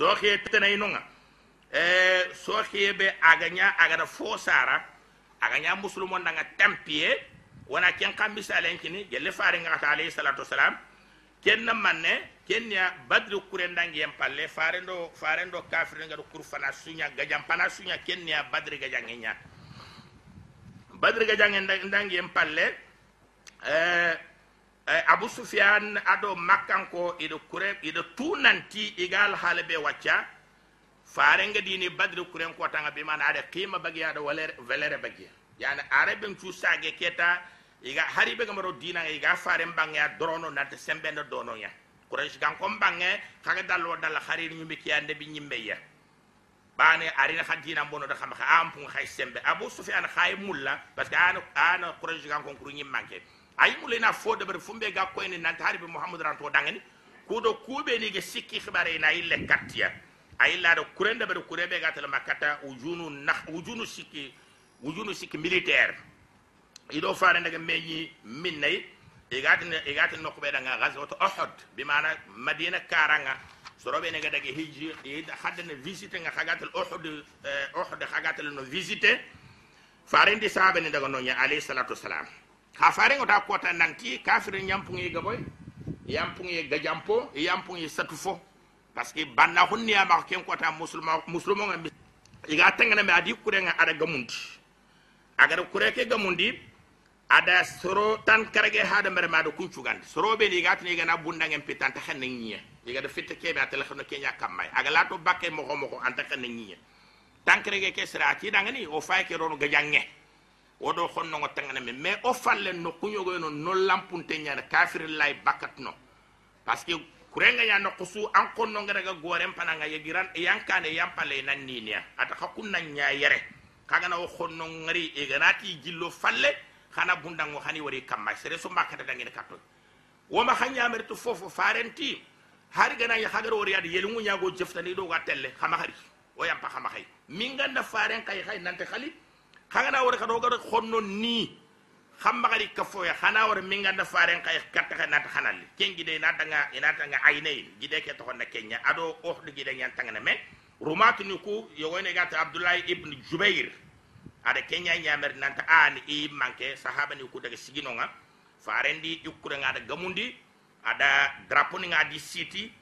soxe tena inonga. Eh soxe be aganya agada fo sara aganya muslimu ndanga tampie wana ken kam misalen kini gelle fare nga ta alayhi salatu wassalam. Ken na manne ken ya badru kurendangi en palle fare ndo fare ndo kafir nga do kurfana sunya gajam pana sunya ken ya badri gajangenya badri gajangen ndangi en palle Eh, Eh, abu sufyan aɗo makkanko ido kure ido tunanti igal haala ɓe wacca. Farenga dini badri kuren be man aɗa qima bagi aɗa velere bagi yani araben cusage keta iga haribe gamaro dina iga faren bangeya dorono dono ya. Quraish kuraish gankon bange kaga dalo dal kharir harir ñumbi kiyande bi ñimmeya bane arina khadina dina bonoda xam xa an pun khay sembe. Abu sufyan khay e mulla parce que ana ana kuraish gankon kuru ñimmanke ay fo de ber fumbe ga ko en nan harbi muhammad ran to dangani kudo kube ni ge sikki khibare na ille katya ay la do kurende ber kurebe ga tala makata ujunu nakh ujunu sikki ujunu sikki militaire ido faare daga meñi minnay igatin igatin no ko be daga ghazwat uhud bi mana madina karanga sorobe ne ga daga hijji ida hadana visite nga khagatal uhud uhud khagatal no visite faare ndi sahabe ne daga no nya alayhi salatu wassalam ha farengo ta kota nanti kafir nyampungi gaboy yampungi gajampo yampungi satufo parce que banna hunni ama ken kota musulma musulmo ngam iga tangana me adi kurenga ada gamundi. Agar kureke gamundi ada soro tan karage hada mere mado kuncugan soro be ni gatni gana bunda ngem pitan ta xenne ngiya iga da fitte kebe atela xno kenya kamay aga lato bakke mo ko ko anta tan karage ke sira ti dangani o fay ke ronu wodo honnogo tangana me mais o falle no kuñogoyono no lampunte nyaana kafir lay bakat no. Parce que kurenga ya no su an konnongeraga goren pananga yegiran e yankane yampale nan niniya ata hakun nan nya yere. Kaga na xonno ngari e ganati jillo falle hana bundango hani wari kamma. Sere so makata dangi ne katto wo ma ha ñamertu fofu farenti. Hari gana ya wori ad ada yelingu ñago jeftani do ga telle xama xari o yampa hama xay min ganda faren kay xay nante xali xangana wara kado gara khonno ni. Xamma gari kafo ya xana wara minga na faren kay katta kana ta xanal kengi de na tanga ina tanga ayne gide ke na kenya. Ado oh de gide nyan tanga me. Rumat ni ku yogone gata abdullah ibn jubair. Ada kenya nyamer nanta an i manke sahaba ni ku daga sigino nga. Di nga da gamundi. Ada drapo ni nga di city.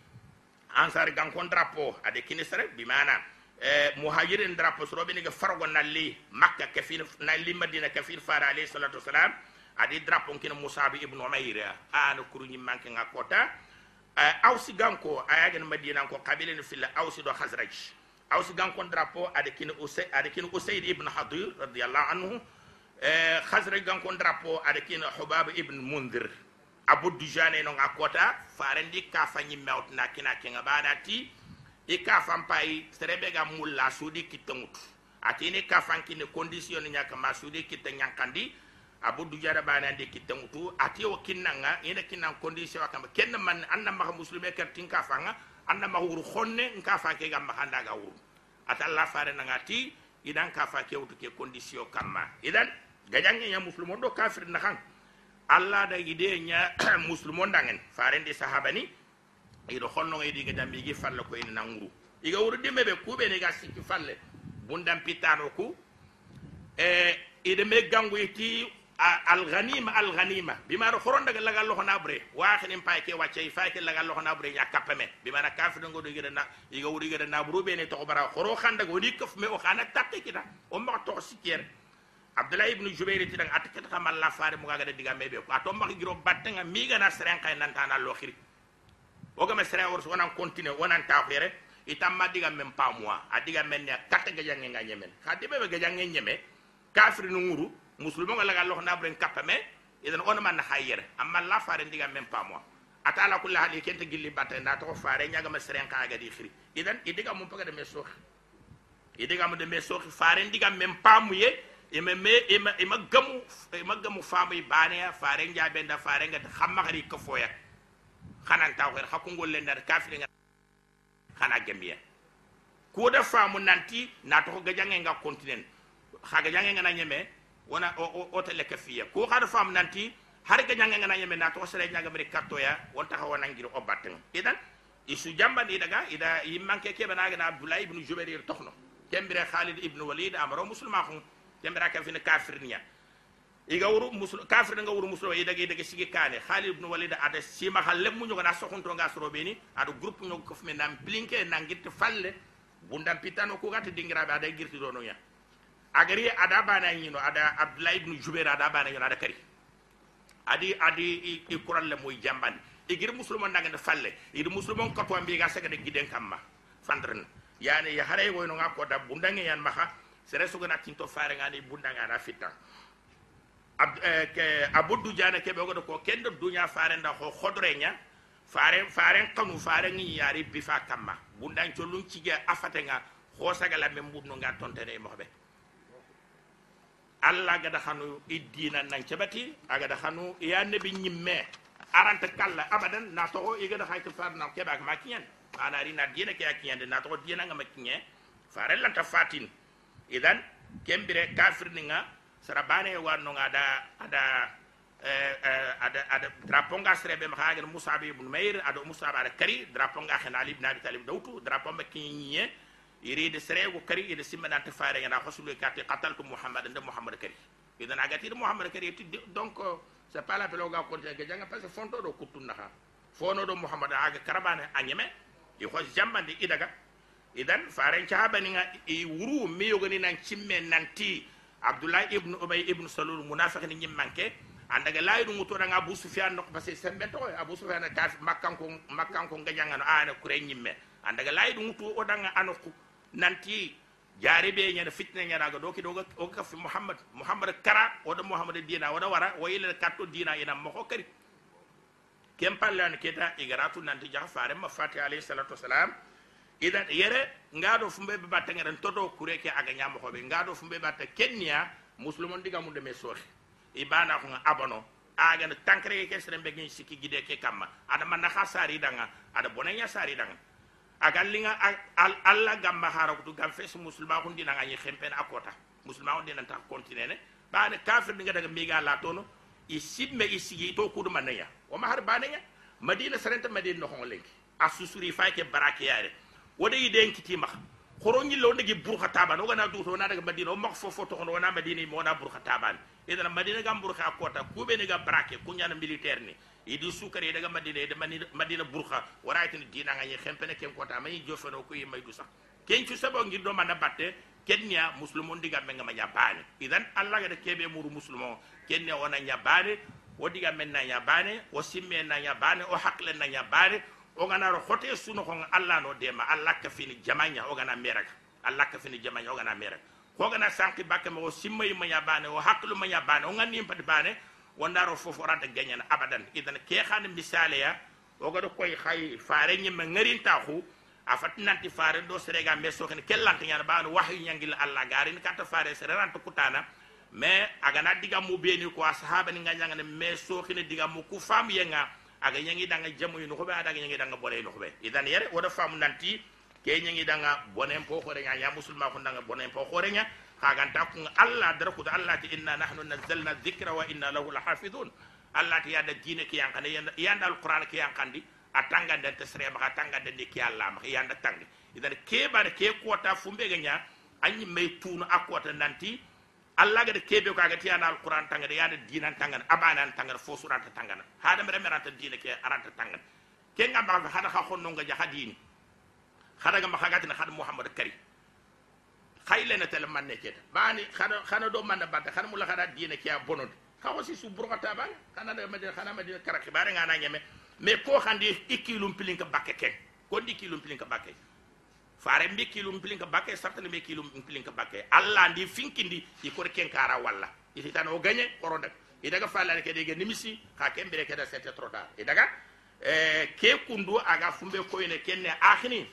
Ansar gankon drapo ada kinisare bi mana Eh, Eh, muhajirin dara posoroɓene ke fargo nalli makka kafir nalli madina kafir fara alayhi salatu wasalam adi drapon kene musabi ibnu umayra ana kuruñi manke ga kota. Eh, awsi ganko ayagen madina ko kabilene filla awsi ɗo hasraj awsi ganko drapo ada kine ada kine usayd ibnu hadir radiallahu anhu. Eh, hasraj ganko drapo ada kine hubaba ibnu mundir abou dujane no ga kota. Farendi ka fañi mewtna kina kega ɓaɗa ti i ka fan pai serebe ga mulla sudi kitangut ati ni ka fan kini condition nya kama sudi kita nyankandi abu dujara bana de kitangutu ati o kinnanga ina kinnan condition kama ken man anna ma muslime ker tin ka fanga anna ma huru khonne nka fa ke ga mahanda ga wuru ata allah fare na ngati idan ka fa ke wutu ke condition kama idan gajange nya muslimo do kafir na kan allah da ide nya muslimo ndangen. Fare ndi sahabani ido honno e diga dambi gi falle ko ina nanguru iga wuro dimbe be kube ne ga sikki falle. Bundam pitano ku. E ide me gangu iti al ghanima al ghanima bima ro khoron daga lagal lo bre. Wa khini pay ke wacce fay ke lagal lo bre ya kapame bima na kafir ngo do gida na iga wuro gida na buru be ne to bara. Khoro khanda go ni kaf me o khana takke kita o ma to sikier abdullah ibn jubair ti dang atakata kamal la faare mu ga diga mebe. Ko ato mbaki giro battenga mi ga na seren kay nan tana lo khiri ogame sere wor wonan continue wonan tafere itam ma diga même pas moi a diga men ne katta ga jange nga nyemen. Khadi be ga jange nyeme kafir no nguru musulmo nga laga loh nabren kapame idan on man hayere amma la fare diga même pas moi atala kullu hali kente gilli batte na to fare nyaga ma sere ka ga di khiri idan idiga mum paga de me sokh idiga mo de me sokh fare diga même pas mu ye ima me ima ima gamu ima gamu famu bane fare njabe nda fare nga xamma xari ko xanan taw xer xa kungol le ndar kafir nga xana gambia ko da famu nanti na to ga jange nga continent. Xa ga jange nga nyeme wana o o tele kafiya ko xa da famu nanti har ga jange nga nyeme na to sere nyaga mere katto ya won taxa wana ngir o batten. Idan isu jambandi daga ida yimmanke ke bana gana abdullah ibn jubair tokhno kembere khalid ibn walid amaro musulma khum kembere ka fina kafir niya iga wuru musul kafir nga wuru musul ida ge daga sigi kane khalid ibn walid ada sima halle mu nyogana sokhunto nga soro beni ada groupe nyog ko fme nam blinke nangit falle. Bundam pitano ko gata dingirabe ada girti do no ya. Agari ada bana nyino ada abdullah ibn jubair ada bana ada kari. Adi adi i kuran le moy jambandi igir musulman de falle. Idi musulman ko to ambi ga sega de giden kamma. Fandren. Yani ya hare go no ngako da bundange yan maha. Sere suga na tinto fare ngani bundanga na ke abuddu jana ke be go ko kendo dunya fare nda ho khodre nya fare fare kanu fare ngi yari bi fa kamma. Bundan to lun ci ge afate nga ho saga la mem budno nga tontene be alla ga da xanu idina nan aga da xanu ya nabi nyimme aranta kalla abadan na to iga da hayto far na ke bak makiyen ana ri na dina ke na to dina nga makiyen fare lan ta fatin. Idan kembire kafir ninga sarabane warno nga ada ada eh, eh, ada ada draponga srebe ma hagen musa ibn mayr ada musa ada kari draponga khana ali ibn abi talib dawtu draponga kinye iri kari ide simana ta fare nga khosulu kati qataltu muhammad nda muhammad kari idan agati muhammad kari donc c'est pas la pelo ga konte ga janga parce que fonto do kutun naha. Fono do muhammad aga karabane anyeme i ko jambandi idaga. Idan faren chaba ni nga i wuru mi yogani nan cimme nanti abdullah ibn ubay ibn salul munafiq ni nyimmanke. Andaga laydu nguto nga abu sufyan no parce que sembe to abu sufyan ka makkan ko makkan ko ga janga no ana kure nyimme. Andaga laydu nguto o danga anoku nanti jari be nyana fitna nyana ga doki doga o ka fi muhammad. Muhammad kara o do muhammad dina o do wara. O yele katto dina ina mo ko kari kem pallan keta igaratu nanti jaha fare ma fati alayhi salatu wassalam idan yere ngaɗo fumbe ɓe batta ngeren toto kureke aga ñamohoɓe ngaɗo fumbe batta kenniya musulumon diga mum deme soori i bana ko abono agana tankreke ke seren ɓe gin sikki guide ke kamma. Aɗa manna ha sari danga aɗa bonaña sari danga. Aga linga allah gamma hara kutu gam fes musulma kun dina ngañi xempen a kota musulma on dina ta continene bana kafir dinga daga miga la tono. I simme i sigi to kudu manaya o ma har banaya madina serenta madina no hon lenki. A susuri fayke barake yare wo yi yide en kiti maxa xoro ñille wo ndegi burxa taban wogana duuto wona daga madina. Wo fo fo toxono wona madina mo wona burxa taban idana madina gam burxa a koota kuɓene ga braqué kuñana militaire ni. Idi sukare ye daga madina yede madina burxa wara yitini dinanga ñi xempene ken kota may jofeno ku yimay du sax. Ken ci sabo ngir do mana batte kenya muslimon diga menga ma nyabane idan allah ga de kebe muru muslimon kenya wona nyabane wo diga men na nyabane o simme na nyabane o hakle na nyabane oganaro hote suno hon allah no dema. Allah ka fini jamaña ogana meraka allah ka fini jamaña ogana meraka hogana sanki bakke ma o ma maña o hakkilu maña yabane o ngani pati bane wondaro fofu oranta gañana abadan. Idan ke hani misaleya ogaɗo koy hay faare ma ngarin taxu a fatinanti faare ɗo serega mais sohene kellanta ñana bano wahyu ñangil allah garini katta faare sere ranta kutana. Mais agana digammu beni ko sahaba ni gañagane mais sohine digamu ku famu yenga aga ñangi danga jamu no xobe ada ñangi danga bone no xobe idan yere o da fam nanti ke ñangi danga bone po xore nya ya musulma ko danga bone po xore nya kaganta kun allah dara kuta allah ti inna nahnu nazzalna dhikra wa inna lahu lahafidun allah ti yada dine ki yankande yanda alquran ki a tangande te sere ma tangande den ki allah ma yanda tangi. Idan ke ba ke kota fumbe ganya anyi mai tunu akota nanti allah ga de kebe ko agati yanda alquran tangade yanda dinan tangan abana tangan fo surata tangan hada mere merata dine ke arata tangan ke ngamba hada kha khonno nga jahadini hada ga ma khagati na hada muhammad karim khayle na tel manne keta bani khana khana do manna badda khana mula khana dina kiya bonod. Kha ko si su burqa taban khana da madina khana madina kara khibare ngana nyame me ko khandi ikilum pilinka bakke ken. Ko ndi kilum pilinka bakke fare mbi kilum pilinka bakke sartale mbi kilum pilinka bakke alla ndi finkindi i ko ken kara walla. Iti tan o gagne koro dak i daga falla ke de nimisi kha kembere ke da c'était trop tard i daga eh ke kundu aga fumbe ko ene kenne akhini.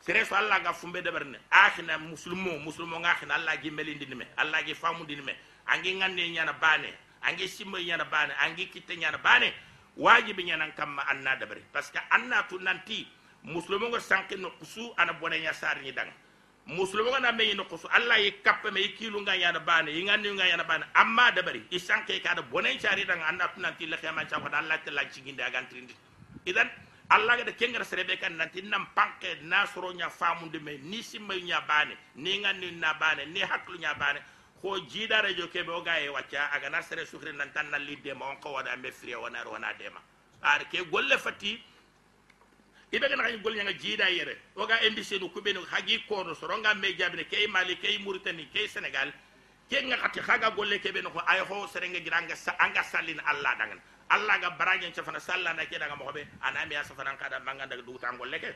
Sere so allah ga fumbe deɓerne ahina musulmo musulmo nga ahina allah gi melindini me allah gi famudini me angi ngande ñana bane. Angi simma ñana bane. Angi kitte ñana bane. Wajibi ñanan kamma anna deɓre par ce que anna tu nanti musulmi ngo sanki no kusu ana bone nya sar ni dang. Musulmi ngo na me no kusu. Alla yi kappe me kilu nga yana ba ne yi nga nga yana ba ne. Amma da bari i sanki ka da bone chari dang anna tunan ti lekha man chako alla ta la ciginda gan trindi. Idan alla ga da kengar serebe kan nanti nam panke nasro nya famunde me ni simmay nya ba ne ni nga ni na ba ne ni haklu nya ba ne. Ko jiida radio keɓe o ga e wacca agana sere sukri nan tan nallidde ma on ko waɗa mbe dema. Ar ke golle fatti i iɓe gana kañum golñanga jiida yere oga indisenu kuɓeni hagi koono soronga me ke i mali ke i key ke i sénégal kenga kati xaga golle keɓe no ko ay ho serenge gira anga sallin alla dangana alla ga barañen cafana sallana keɗaga mokoɓe anami ya safanan kaɗa mbangandaga dugutan golle ke